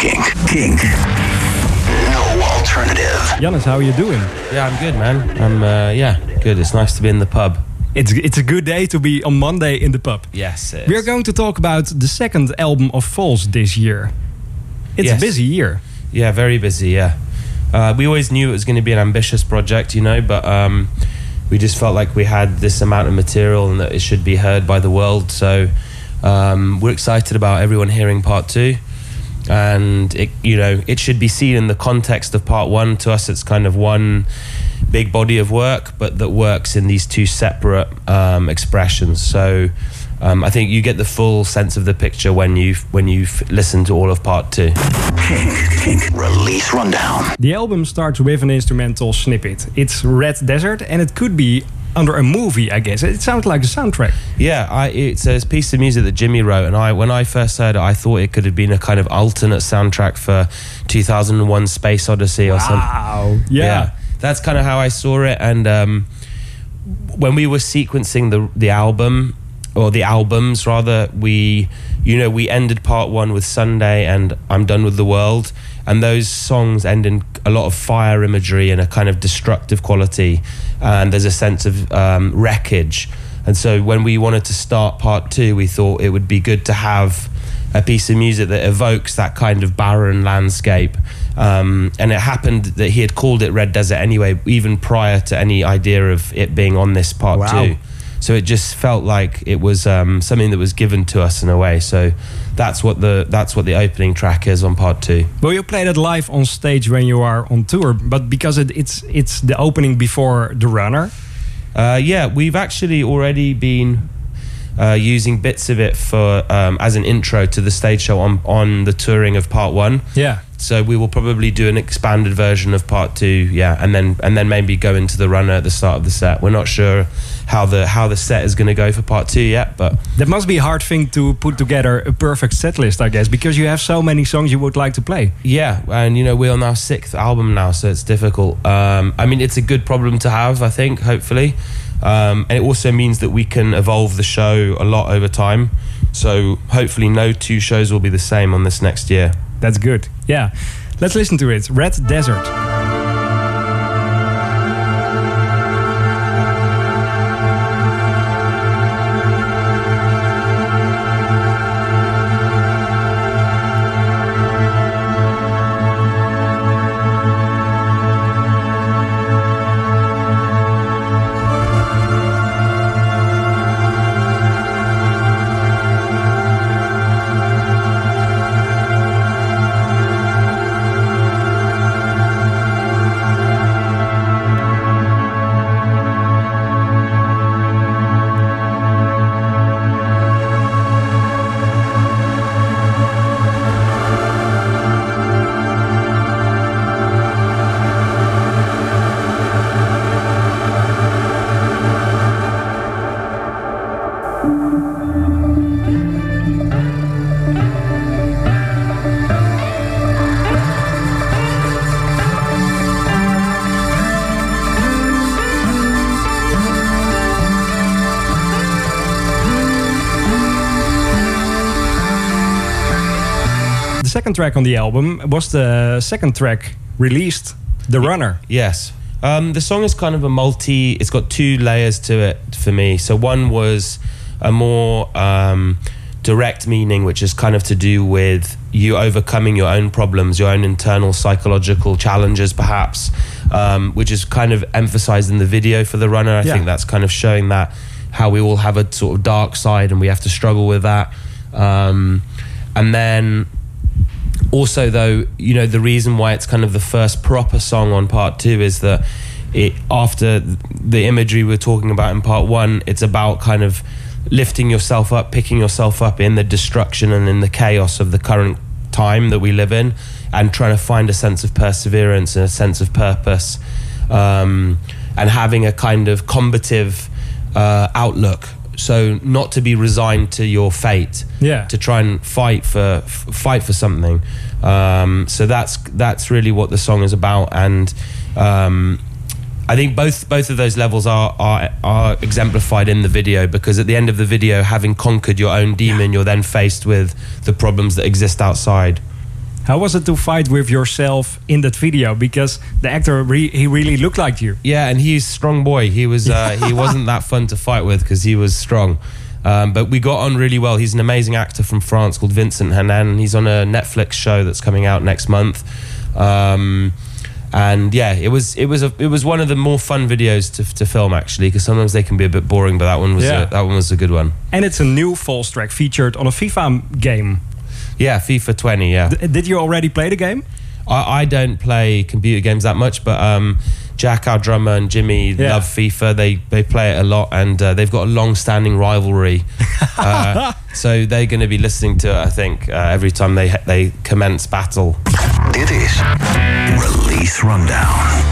Kink. Kink. No alternative. Yannis, how are you doing? Yeah, I'm good, man. I'm uh, yeah, good. It's nice to be in the pub. It's it's a good day to be on Monday in the pub. Yes, it We are going to talk about the second album of Foals this year. It's Yes. a busy year. Yeah, very busy. Yeah, uh, we always knew it was going to be an ambitious project, you know, but um, we just felt like we had this amount of material and that it should be heard by the world. So um, we're excited about everyone hearing part two. And it, you know, it should be seen in the context of part one. To us, it's kind of one big body of work, but that works in these two separate um, expressions. So um, I think you get the full sense of the picture when you when you've listened to all of part two. Kink. Kink. Release rundown. The album starts with an instrumental snippet. It's Red Desert, and it could be under a movie, I guess. It sounds like a soundtrack. Yeah, I, it's a piece of music that Jimmy wrote, and I when I first heard it, I thought it could have been a kind of alternate soundtrack for 2001: Space Odyssey or something. Wow. Yeah. that's kind of how I saw it. And um, when we were sequencing the the album or the albums rather, we you know we ended part one with Sunday and I'm done with the world, and those songs end in a lot of fire imagery and a kind of destructive quality, and there's a sense of um, wreckage. And so when we wanted to start part two, we thought it would be good to have a piece of music that evokes that kind of barren landscape. Um, and it happened that he had called it Red Desert anyway, even prior to any idea of it being on this part Wow. two. So it just felt like it was um, something that was given to us in a way. So that's what the that's what the opening track is on part two. Well, you play that live on stage when you are on tour, but because it, it's it's the opening before the runner. Uh, yeah, we've actually already been uh, using bits of it for um, as an intro to the stage show on on the touring of part one. Yeah. So we will probably do an expanded version of part two, yeah, and then and then maybe go into the runner at the start of the set. We're not sure how the how the set is going to go for part two yet, but That must be a hard thing to put together a perfect set list, I guess, because you have so many songs you would like to play. yeah, and you know we're on our sixth album now, so it's difficult. Um, I mean, it's a good problem to have, I think. Hopefully, um, and it also means that we can evolve the show a lot over time. So hopefully, no two shows will be the same on this next year. That's good. Yeah. Let's listen to it. Red Desert. Second track on the album was the second track released, The Runner. Yes. Um, the song is kind of a multi. It's got two layers to it for me. So one was a more um, direct meaning, which is kind of to do with you overcoming your own problems, your own internal psychological challenges, perhaps, um, which is kind of emphasized in the video for the runner. I Yeah. think that's kind of showing that how we all have a sort of dark side and we have to struggle with that. Um, and then also though you know the reason why it's kind of the first proper song on part two is that it after the imagery we we're talking about in part one it's about kind of lifting yourself up picking yourself up in the destruction and in the chaos of the current time that we live in and trying to find a sense of perseverance and a sense of purpose um, and having a kind of combative uh, outlook so not to be resigned to your fate Yeah. to try and fight for f- fight for something. Um, so that's that's really what the song is about, and um, I think both both of those levels are, are are exemplified in the video because at the end of the video, having conquered your own demon, you're then faced with the problems that exist outside. How was it to fight with yourself in that video? Because the actor, re- he really looked like you. Yeah, and he's a strong boy. He was uh, he wasn't that fun to fight with because he was strong. Um, but we got on really well. He's an amazing actor from France called Vincent Hanan. He's on a Netflix show that's coming out next month. Um, and yeah, it was it was a, it was one of the more fun videos to, to film actually because sometimes they can be a bit boring, but that one was Yeah. a, that one was a good one. And it's a new Foals track featured on a FIFA game. Yeah, FIFA 20. Yeah, D- did you already play the game? I, I don't play computer games that much, but um, Jack, our drummer, and Jimmy Yeah. love FIFA. They they play it a lot, and uh, they've got a long-standing rivalry. uh, so they're going to be listening to it, I think, uh, every time they they commence battle. Dit is Release Rundown.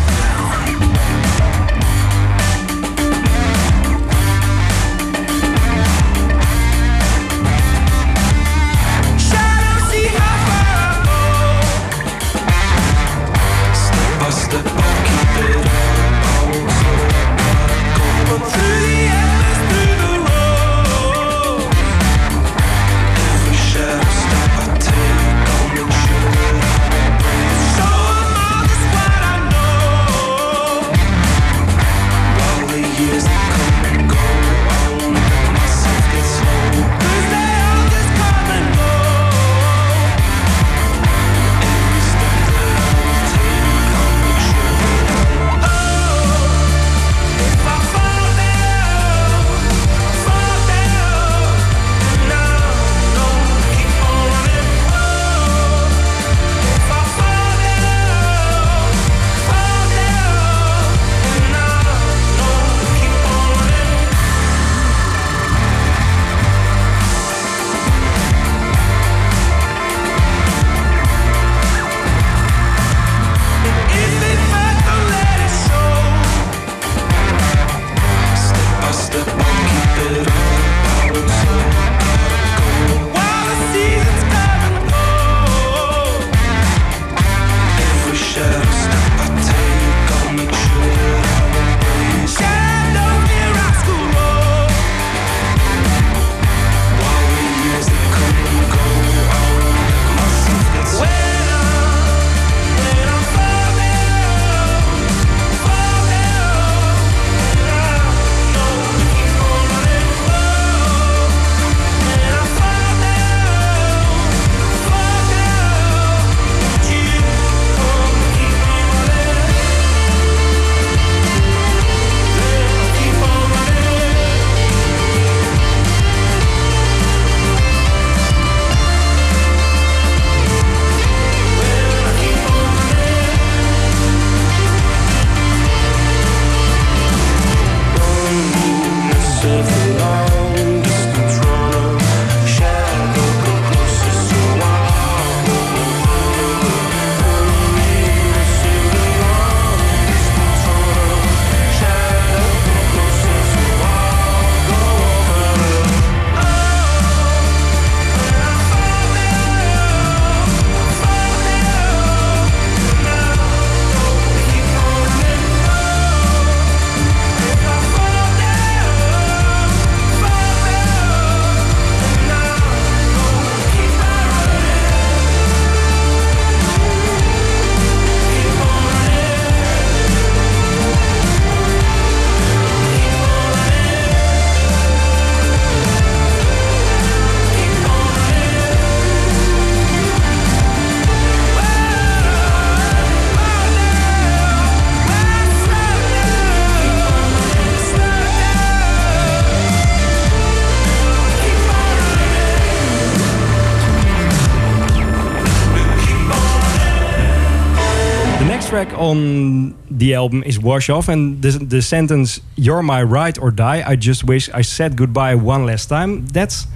Track on the album is Wash Off, and the, the sentence "You're my ride or die." I just wish I said goodbye one last time. That's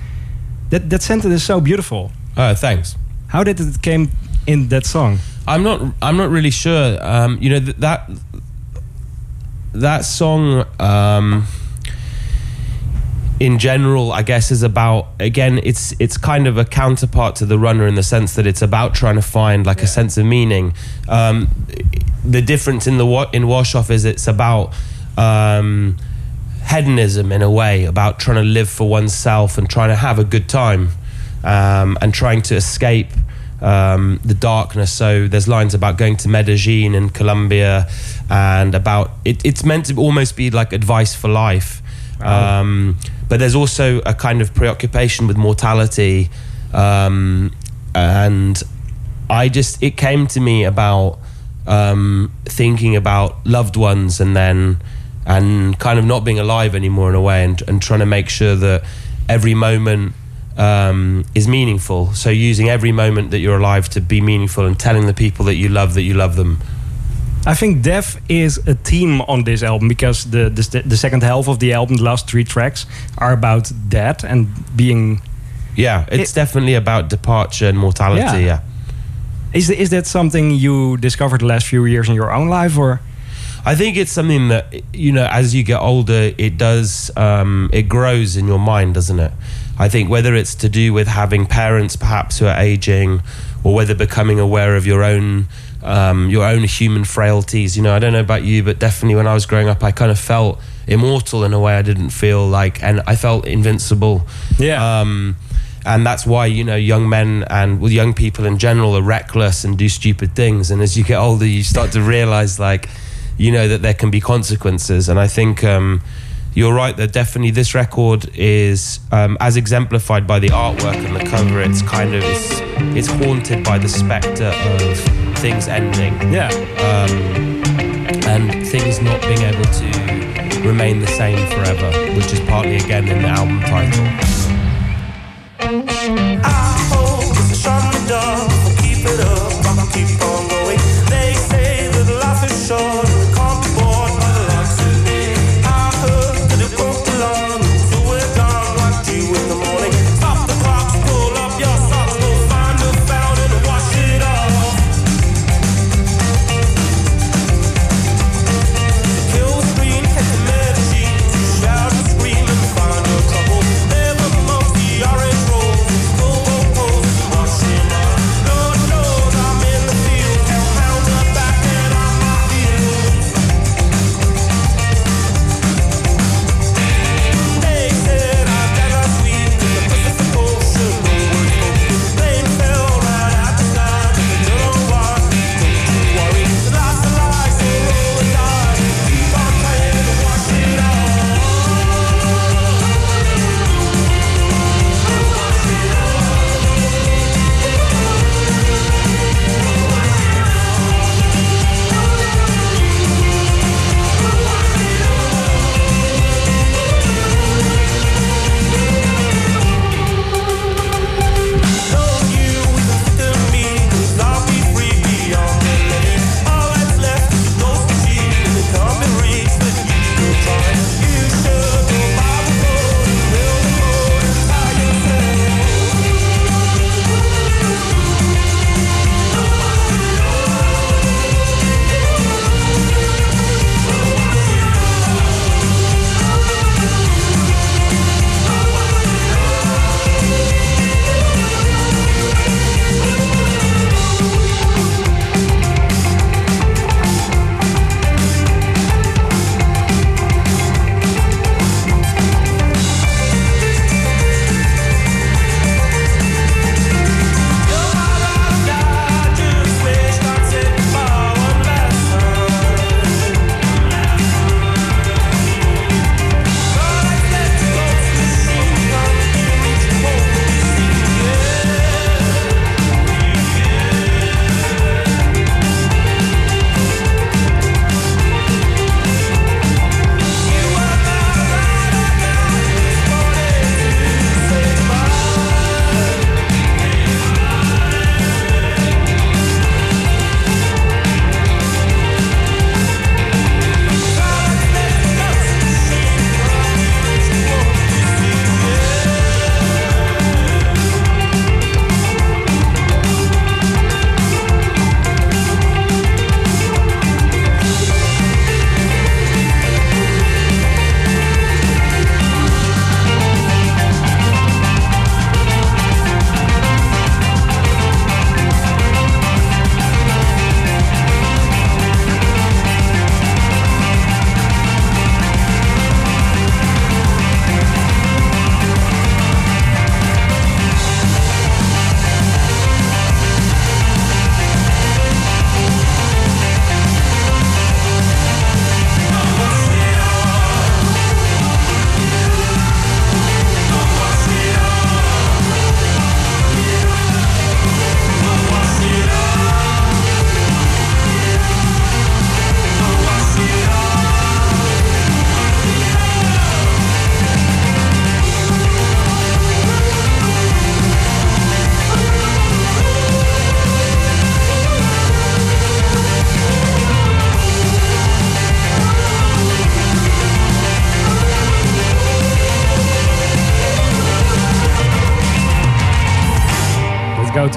that that sentence is so beautiful. Oh, thanks. How did it came in that song? I'm not. I'm not really sure. Um, you know th- that that song. Um, in general, I guess, is about again. It's it's kind of a counterpart to the runner in the sense that it's about trying to find like a sense of meaning. Um, the difference in the wa- in wash off is it's about um, hedonism in a way, about trying to live for oneself and trying to have a good time, um, and trying to escape um, the darkness. So there's lines about going to Medellin in Colombia, and about it, it's meant to almost be like advice for life. Um, but there's also a kind of preoccupation with mortality, um, and I just it came to me about um, thinking about loved ones and then and kind of not being alive anymore in a way and, and trying to make sure that every moment um, is meaningful. So using every moment that you're alive to be meaningful and telling the people that you love that you love them I think death is a theme on this album because the, the the second half of the album, the last three tracks, are about death and being. yeah it's It- definitely about departure and mortality Yeah. yeah. Is is that something you discovered the last few years in your own life, or I think it's something that you know as you get older, it does um, it grows in your mind, doesn't it? I think whether it's to do with having parents perhaps who are aging, or whether becoming aware of your own um, your own human frailties. You know, I don't know about you, but definitely when I was growing up, I kind of felt immortal in a way I didn't feel like, and I felt invincible. Yeah. Um, and that's why you know young men and well, young people in general are reckless and do stupid things. And as you get older, you start to realize like you know that there can be consequences. And I think um, you're right that definitely this record is um, as exemplified by the artwork and the cover. It's kind of it's, it's haunted by the specter of things ending yeah? um, and things not being able to remain the same forever, which is partly again in the album title.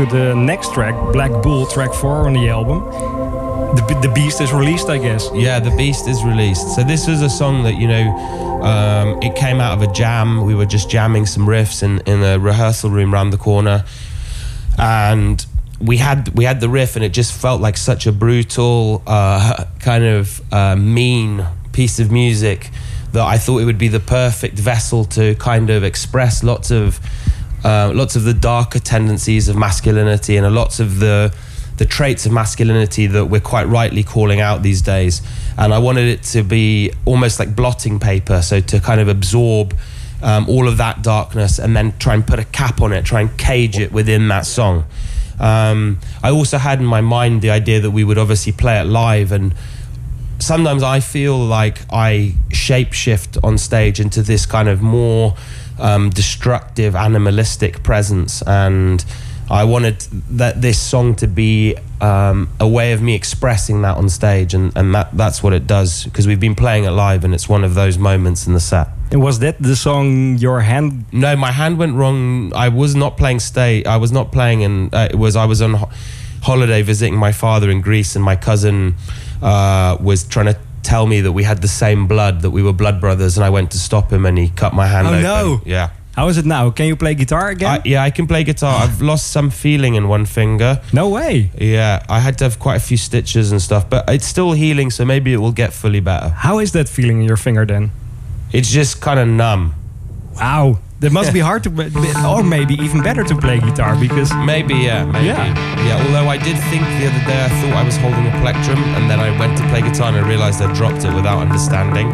To the next track, Black Bull, track four on the album. The, the Beast is released, I guess. Yeah, The Beast is released. So this was a song that, you know, um, it came out of a jam. We were just jamming some riffs in, in a rehearsal room round the corner. And we had we had the riff and it just felt like such a brutal uh, kind of uh, mean piece of music that I thought it would be the perfect vessel to kind of express lots of uh, lots of the darker tendencies of masculinity and a lots of the the traits of masculinity that we're quite rightly calling out these days. And I wanted it to be almost like blotting paper, so to kind of absorb um, all of that darkness and then try and put a cap on it, try and cage it within that song. Um, I also had in my mind the idea that we would obviously play it live and sometimes I feel like I shapeshift on stage into this kind of more um, destructive, animalistic presence, and I wanted that this song to be um, a way of me expressing that on stage, and, and that that's what it does because we've been playing it live, and it's one of those moments in the set. And was that the song your hand? No, my hand went wrong. I was not playing stage. I was not playing, and uh, it was I was on ho- holiday visiting my father in Greece, and my cousin uh, was trying to tell me that we had the same blood, that we were blood brothers, and I went to stop him, and he cut my hand Oh, open. no. Yeah. How is it now? Can you play guitar again? I, yeah, I can play guitar. I've lost some feeling in one finger. no way. Yeah, I had to have quite a few stitches and stuff, but it's still healing, so maybe it will get fully better. How is that feeling in your finger then? It's just kind of numb. Wow, that must be hard to, or maybe even better to play guitar because Maybe, yeah, maybe. Yeah. Yeah. although I did think the other day I thought I was holding a plectrum, and then I went to play guitar and I realized I dropped it without understanding.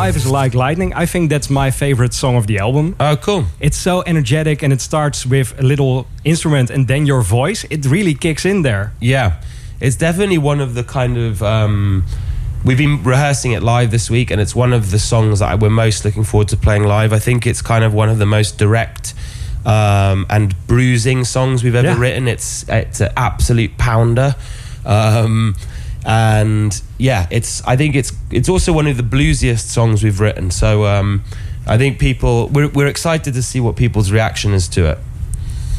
Five is Like Lightning. I think that's my favorite song of the album. Oh, cool. It's so energetic and it starts with a little instrument and then your voice. It really kicks in there. Yeah, it's definitely one of the kind of um, we've been rehearsing it live this week, and it's one of the songs that I- we're most looking forward to playing live. I think it's kind of one of the most direct um, and bruising songs we've ever Yeah. written. It's it's an absolute pounder. Um, and yeah, it's. I think it's it's also one of the bluesiest songs we've written. So um, I think people we're we're excited to see what people's reaction is to it.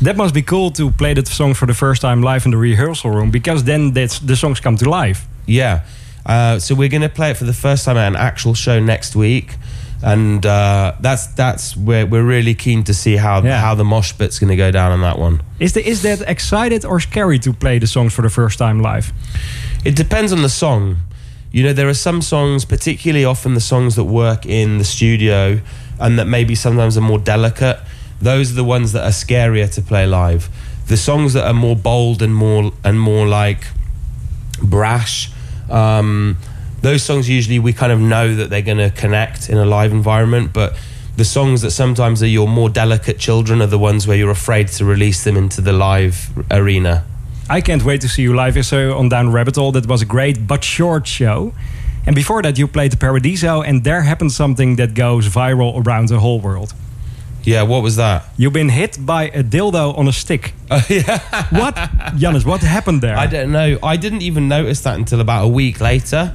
That must be cool to play that song for the first time live in the rehearsal room because then that's, the songs come to life. Yeah. Uh, so we're going to play it for the first time at an actual show next week, and uh, that's that's where we're really keen to see how Yeah. how the mosh bit's going to go down on that one. Is, the, is that excited or scary to play the songs for the first time live? It depends on the song. You know, there are some songs, particularly often the songs that work in the studio and that maybe sometimes are more delicate. Those are the ones that are scarier to play live. The songs that are more bold and more and more like brash, um, those songs usually we kind of know that they're going to connect in a live environment. But the songs that sometimes are your more delicate children are the ones where you're afraid to release them into the live arena. I can't wait to see you live so on Down Rabbit Hole. That was a great but short show. And before that, you played the Paradiso, and there happened something that goes viral around the whole world. Yeah, what was that? You've been hit by a dildo on a stick. Oh, yeah. What, Yannis? What happened there? I don't know. I didn't even notice that until about a week later.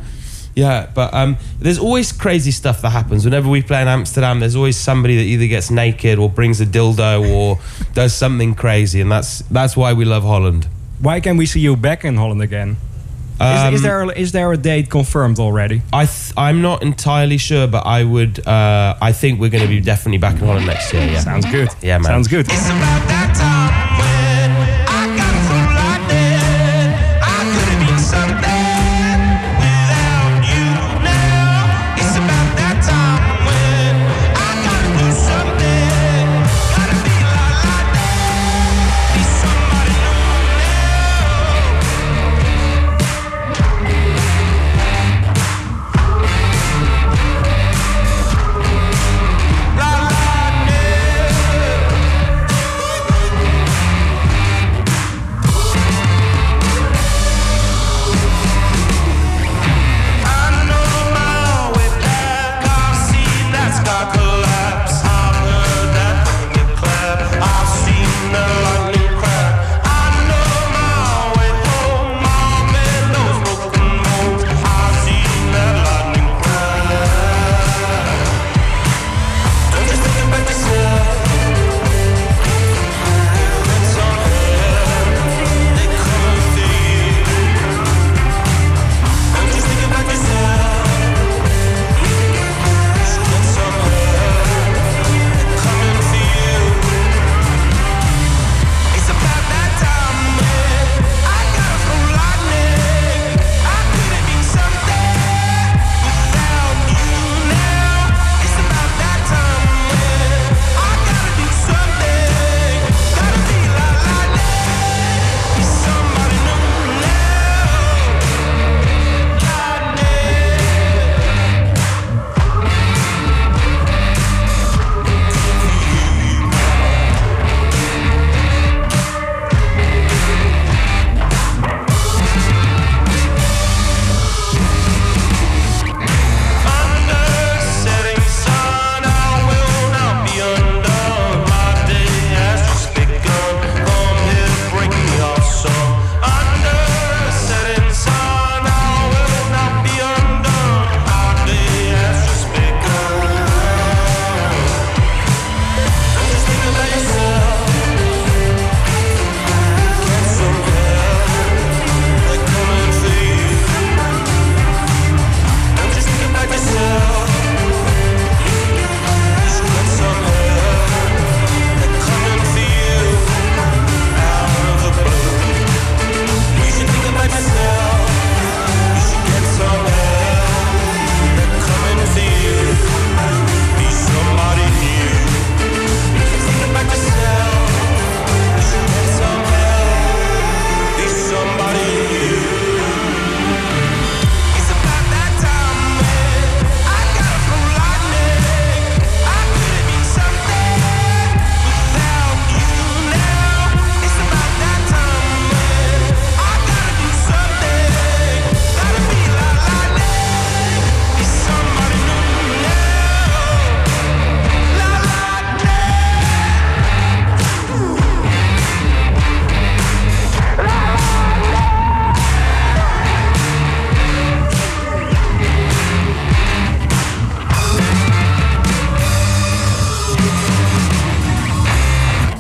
Yeah, but um, there's always crazy stuff that happens. Whenever we play in Amsterdam, there's always somebody that either gets naked or brings a dildo or does something crazy, and that's that's why we love Holland. Why can we see you back in Holland again? Um, is, is there is there a date confirmed already? I th- I'm not entirely sure, but I would. Uh, I think we're going to be definitely back in Holland next year. Yeah. Sounds good. Yeah, man. Sounds good.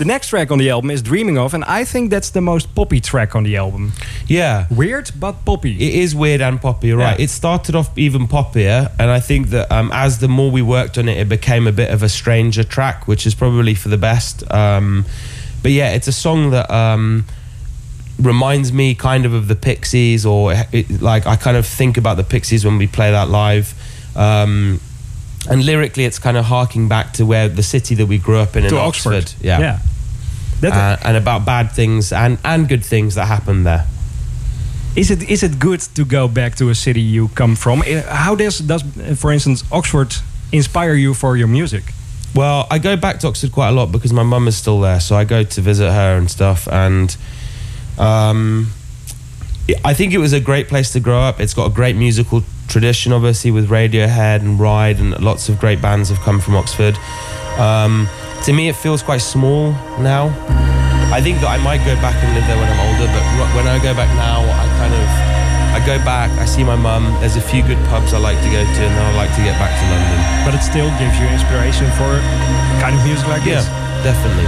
Next track on the album is Dreaming of, and I think that's the most poppy track on the album. Yeah. Weird, but poppy. It is weird and poppy, right? Yeah. It started off even poppier, and I think that um, as the more we worked on it, it became a bit of a stranger track, which is probably for the best. Um, but yeah, it's a song that um, reminds me kind of of the Pixies, or it, like I kind of think about the Pixies when we play that live. Um, and lyrically, it's kind of harking back to where the city that we grew up in in to Oxford. Oxford. Yeah. yeah. Uh, and about bad things and, and good things that happened there. Is it is it good to go back to a city you come from? Eh, How does does for instance Oxford inspire you for your music? Well, I go back to Oxford quite a lot because my mum is still there, so I go to visit her and stuff. And um, I think it was a great place to grow up. It's got a great musical tradition, obviously, with Radiohead and Ride, and lots of great bands have come from Oxford. Um, to me, it feels quite small now. I think that I might go back and live there when I'm older, but when I go back now, I kind of I go back. I see my mum. There's a few good pubs I like to go to, and then I like to get back to London. But it still gives you inspiration for kind of music like Yeah, this. definitely.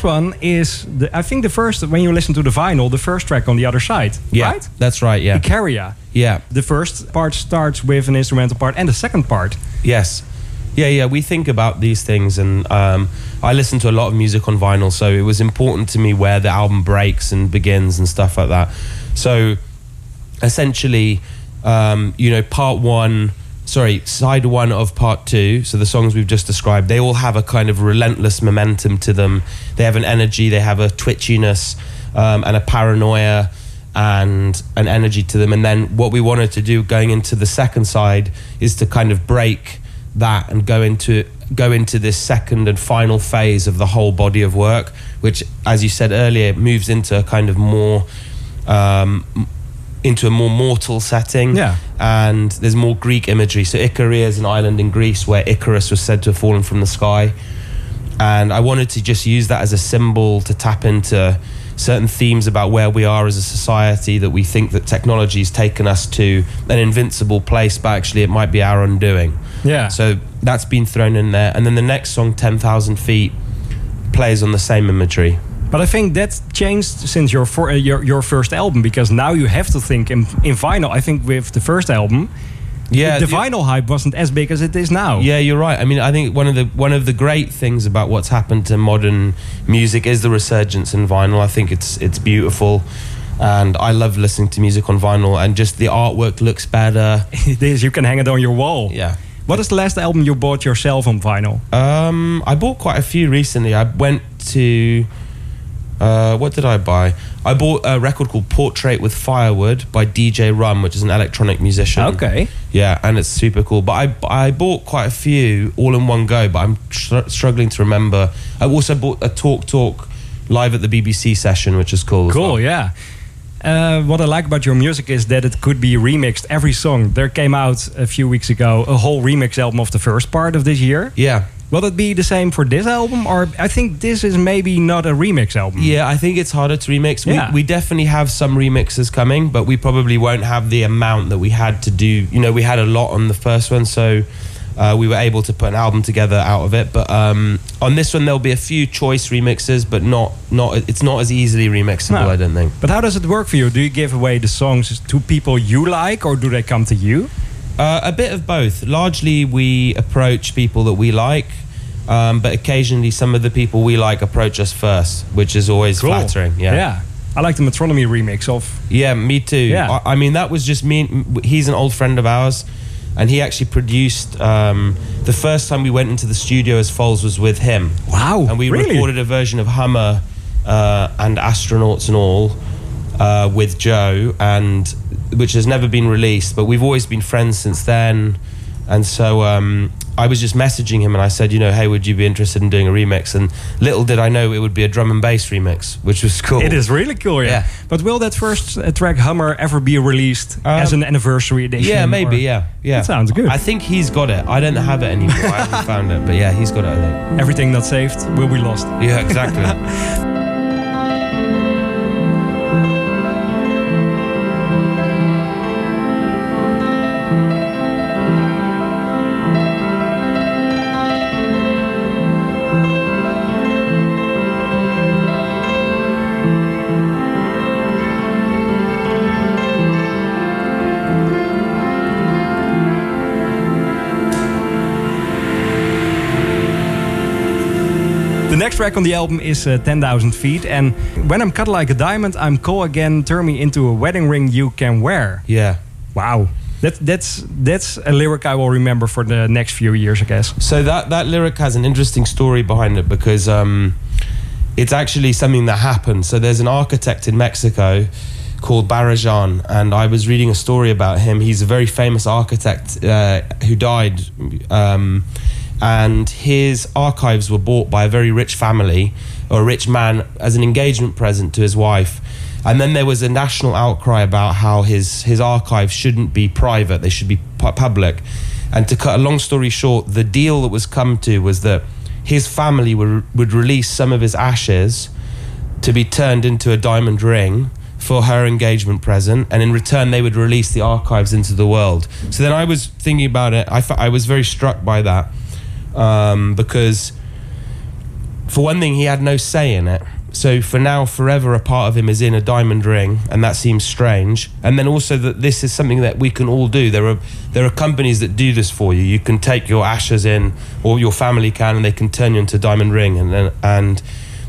Next one is the I think the first when you listen to the vinyl, the first track on the other side, Yeah, right? that's right. Yeah, Icaria. yeah, The first part starts with an instrumental part, and the second part. yes, yeah, yeah. We think about these things, and um, I listen to a lot of music on vinyl, so it was important to me where the album breaks and begins and stuff like that. So, essentially, um, you know, part one sorry, side one of part two. So the songs we've just described, they all have a kind of relentless momentum to them. They have an energy, they have a twitchiness, um, and a paranoia, and an energy to them. And then what we wanted to do going into the second side is to kind of break that and go into go into this second and final phase of the whole body of work, which, as you said earlier, moves into a kind of more um, into a more mortal setting. Yeah. And there's more Greek imagery. So Icaria is an island in Greece where Icarus was said to have fallen from the sky. And I wanted to just use that as a symbol to tap into certain themes about where we are as a society that we think that technology has taken us to an invincible place, but actually it might be our undoing. Yeah. So that's been thrown in there. And then the next song, 10,000 Feet, plays on the same imagery. But I think that's changed since your for, uh, your your first album because now you have to think in, in vinyl. I think with the first album, Yeah, the, the- vinyl hype wasn't as big as it is now. Yeah, you're right. I mean, I think one of the one of the great things about what's happened to modern music is the resurgence in vinyl. I think it's it's beautiful, and I love listening to music on vinyl. And just the artwork looks better. it is. You can hang it on your wall. Yeah. What is the last album you bought yourself on vinyl? Um, I bought quite a few recently. I went to. Uh, what did I buy? I bought a record called Portrait with Firewood by DJ Rum, which is an electronic musician. Okay. Yeah, and it's super cool. But I I bought quite a few all in one go, but I'm tr- struggling to remember. I also bought a Talk Talk live at the BBC session, which is cool. Cool, well. yeah. Uh, what I like about your music is that it could be remixed. Every song there came out a few weeks ago, a whole remix album of the first part of this year. Yeah. Will it be the same for this album, or I think this is maybe not a remix album? Yeah, I think it's harder to remix. Yeah. We, we definitely have some remixes coming, but we probably won't have the amount that we had to do. You know, we had a lot on the first one, so uh, we were able to put an album together out of it. But um, on this one, there'll be a few choice remixes, but not not. It's not as easily remixable. No. I don't think. But how does it work for you? Do you give away the songs to people you like, or do they come to you? Uh, a bit of both. Largely, we approach people that we like, um, but occasionally, some of the people we like approach us first, which is always flattering. Yeah. Yeah. I like the Metronomy remix of. Yeah, me too. Yeah. I, I mean, that was just me. He's an old friend of ours, and he actually produced. Um, the first time we went into the studio as Foals was with him, Wow. and we really? recorded a version of Hummer uh, and Astronauts and all uh, with Joe, and which has never been released. But we've always been friends since then, and so. Um, I was just messaging him and I said, you know, hey, would you be interested in doing a remix? And little did I know it would be a drum and bass remix, which was cool. It is really cool, yeah. Yeah. But will that first uh, track Hummer ever be released as Um, an anniversary edition? Yeah, maybe. Yeah, yeah. That sounds good. I think he's got it. I don't have it anymore. I haven't found it, but yeah, he's got it. I think. Everything not saved will be lost. Yeah, exactly. track on the album is uh, 10,000 Feet. And when I'm cut like a diamond, I'm cool again. Turn me into a wedding ring you can wear. yeah. Wow. That, that's that's a lyric I will remember for the next few years, I guess. So that that lyric has an interesting story behind it because um, it's actually something that happened. So there's an architect in Mexico called Barragán, and I was reading a story about him. He's a very famous architect uh, who died, um, and his archives were bought by a very rich family or a rich man as an engagement present to his wife. And then there was a national outcry about how his his archives shouldn't be private; they should be pu- public. And to cut a long story short, the deal that was come to was that his family would, would release some of his ashes to be turned into a diamond ring for her engagement present, and in return, they would release the archives into the world. So then I was thinking about it. I, I was very struck by that um, because, for one thing, he had no say in it. So for now, forever, a part of him is in a diamond ring, and that seems strange. And then also that this is something that we can all do. There are there are companies that do this for you. You can take your ashes in, or your family can, and they can turn you into a diamond ring. And and, and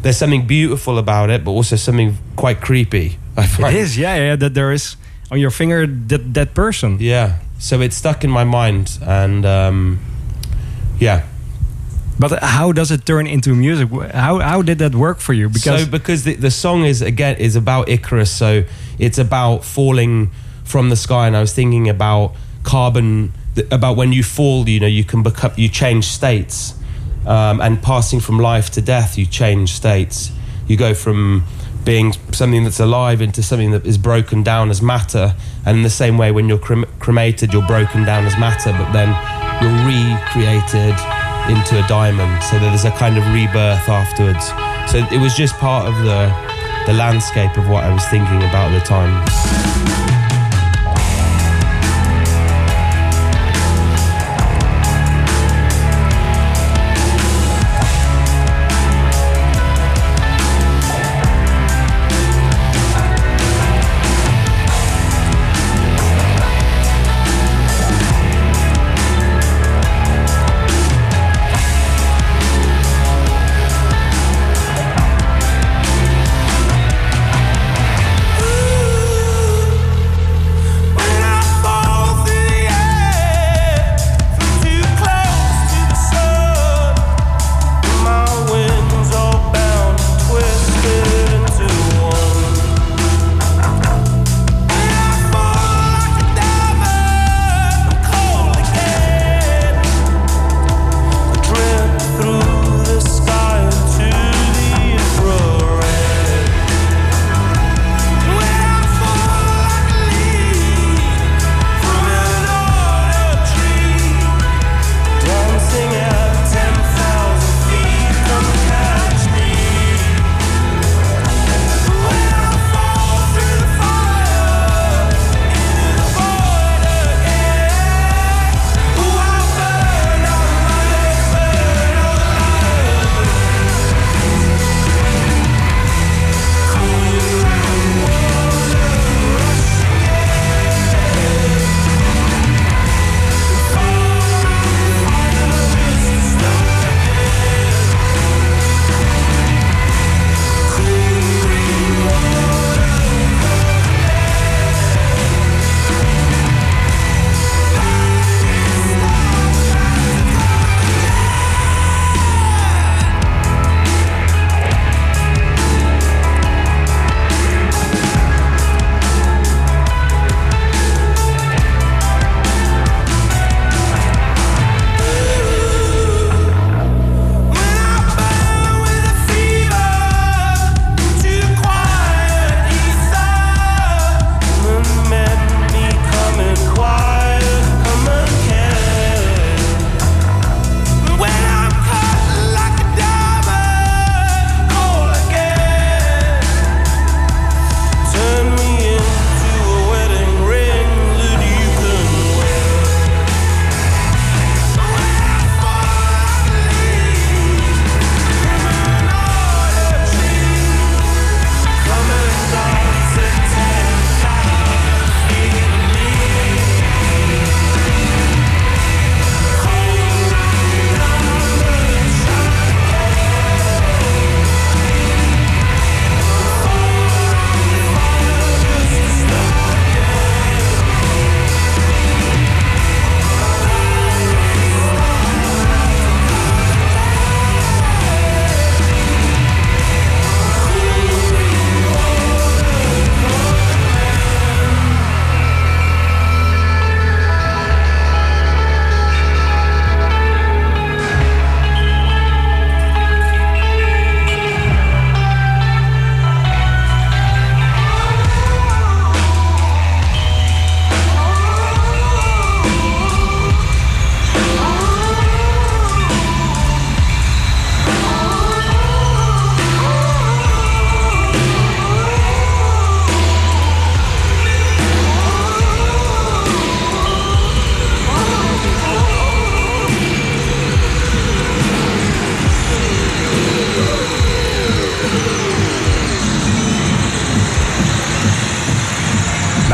there's something beautiful about it, but also something quite creepy. I find. is, yeah, yeah. That there is on your finger that that person. Yeah. so it stuck in my mind, and um, yeah. But how does it turn into music? How how did that work for you? Because so because the, the song is again is about Icarus, so it's about falling from the sky, and I was thinking about carbon, about when you fall, you know, you can become, you change states, um, and passing from life to death, you change states. You go from being something that's alive into something that is broken down as matter, and in the same way, when you're crem- cremated, you're broken down as matter, but then you're recreated into a diamond so that there's a kind of rebirth afterwards. So it was just part of the the landscape of what I was thinking about at the time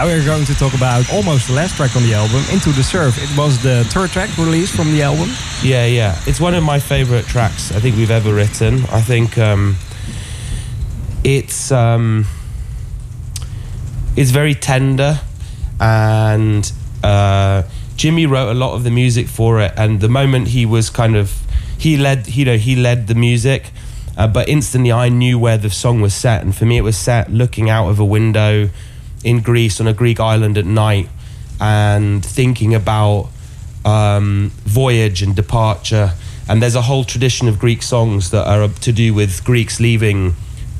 we're going to talk about almost the last track on the album, Into the Surf. It was the third track released from the album. Yeah, yeah. It's one of my favorite tracks I think we've ever written. I think um, it's um, it's very tender and uh, Jimmy wrote a lot of the music for it, and the moment he was kind of he led, you know, he led the music, uh, but instantly I knew where the song was set, and for me it was set looking out of a window in Greece on a Greek island at night, and thinking about um, voyage and departure. And there's a whole tradition of Greek songs that are to do with Greeks leaving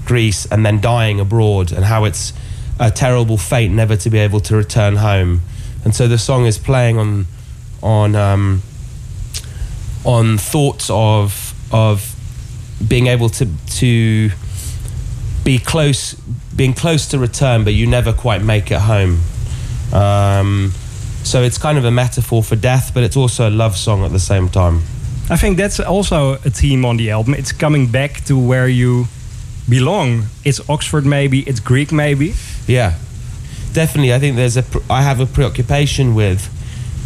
Greece and then dying abroad, and how it's a terrible fate never to be able to return home. And so the song is playing on on um, on thoughts of of being able to to be close, being close to return, but you never quite make it home. Um, so it's kind of a metaphor for death, but it's also a love song at the same time. I think that's also a theme on the album. It's coming back to where you belong. It's Oxford, maybe. It's Greek, maybe. Yeah, definitely. I think there's a. pr- I have a preoccupation with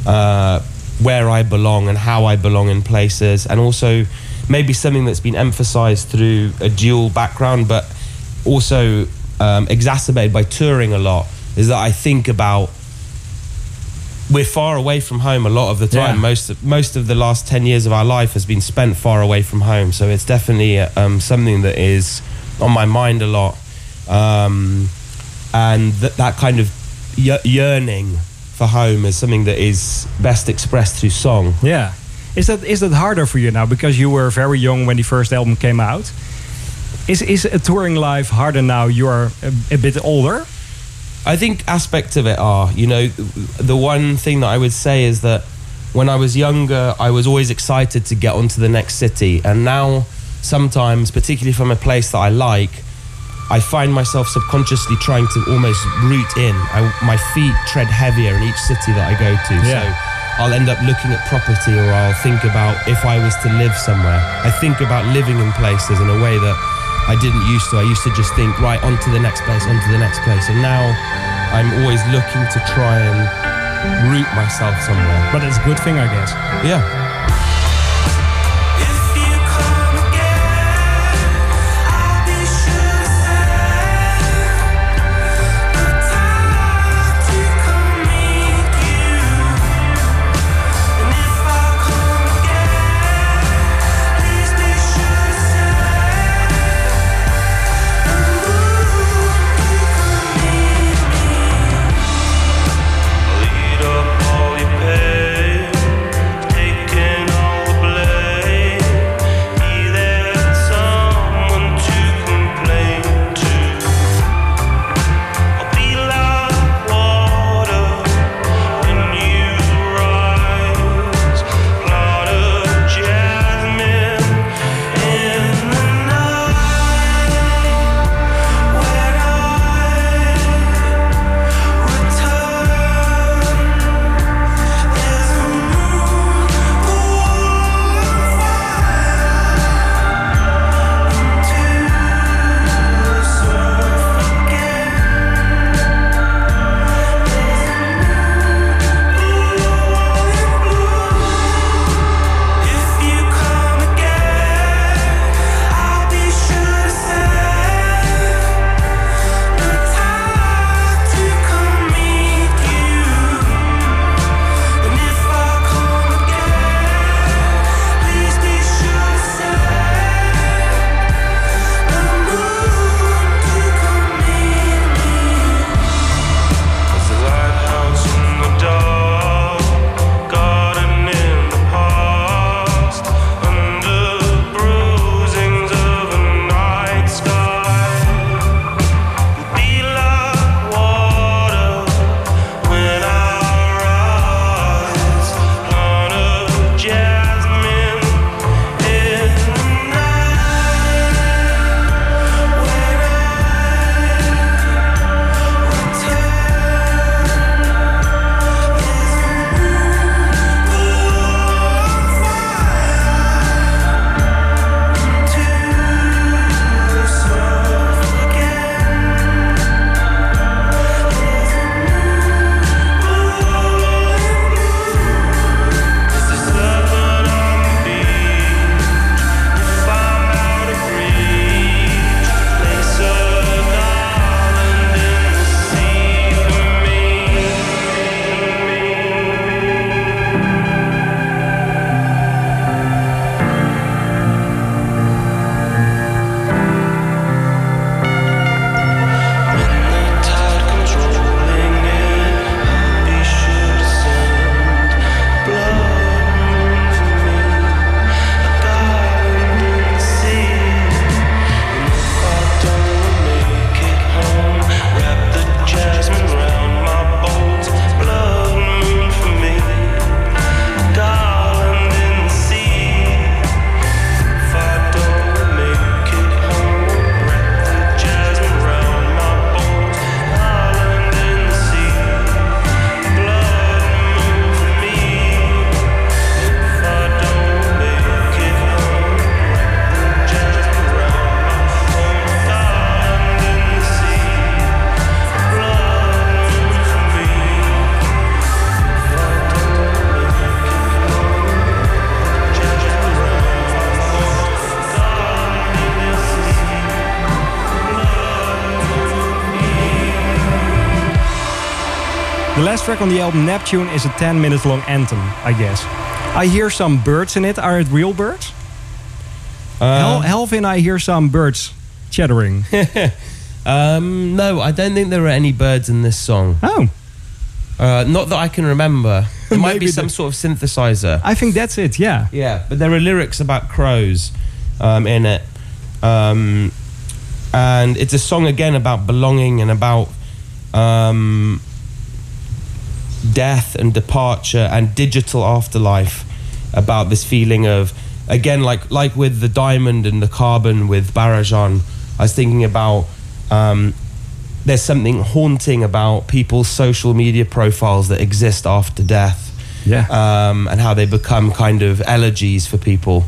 uh, where I belong and how I belong in places, and also maybe something that's been emphasized through a dual background, but also um, exacerbated by touring a lot. Is that I think about we're far away from home a lot of the time. Yeah. Most of, most of the last ten years of our life has been spent far away from home, so it's definitely um, something that is on my mind a lot. Um, and that that kind of yearning for home is something that is best expressed through song. Yeah. Is that is that harder for you now because you were very young when the first album came out? Is is a touring life harder now? You are a, a bit older. I think aspects of it are, you know, the one thing that I would say is that when I was younger, I was always excited to get onto the next city. And now, sometimes, particularly from a place that I like, I find myself subconsciously trying to almost root in. I, my feet tread heavier in each city that I go to. Yeah. So I'll end up looking at property or I'll think about if I was to live somewhere. I think about living in places in a way that I didn't used to. I used to just think, right, on to the next place, on to the next place. And now I'm always looking to try and root myself somewhere. But it's a good thing, I guess. Yeah. Last track on the album Neptune is a 10 minute long anthem, I guess. I hear some birds in it. Are it real birds? Hel- Helvin, I hear some birds chattering. Um, no, I don't think there are any birds in this song. oh, Uh, not that I can remember. There might be some sort of synthesizer. I think that's it, yeah. Yeah, but there are lyrics about crows um, in it. Um, and it's a song again about belonging and about um, death and departure and digital afterlife. About this feeling of, again, like like with the diamond and the carbon with Barragán, I was thinking about um, there's something haunting about people's social media profiles that exist after death Yeah. um, and how they become kind of elegies for people.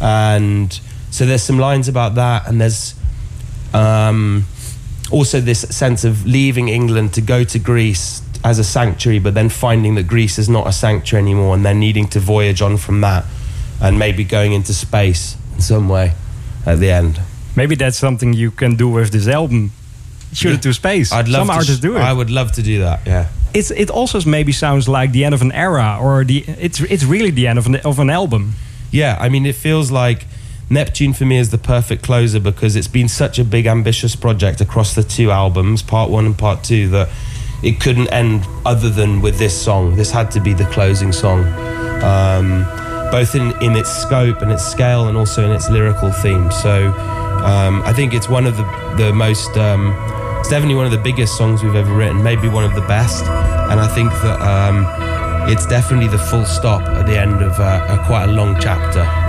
And so there's some lines about that, and there's um, also this sense of leaving England to go to Greece as a sanctuary, but then finding that Greece is not a sanctuary anymore, and then needing to voyage on from that, and maybe going into space in some way at the end. Maybe that's something you can do with this album. Shoot Yeah. it to space. I'd love Some to artists do it. I would love to do that. Yeah. it's it also maybe sounds like the end of an era, or the it's it's really the end of an of an album. Yeah, I mean, it feels like Neptune for me is the perfect closer because it's been such a big, ambitious project across the two albums, part one and part two, that it couldn't end other than with this song. This had to be the closing song, um, both in, in its scope and its scale and also in its lyrical theme. So um, I think it's one of the, the most. Um, it's definitely one of the biggest songs we've ever written, maybe one of the best. And I think that um, it's definitely the full stop at the end of uh, a quite a long chapter.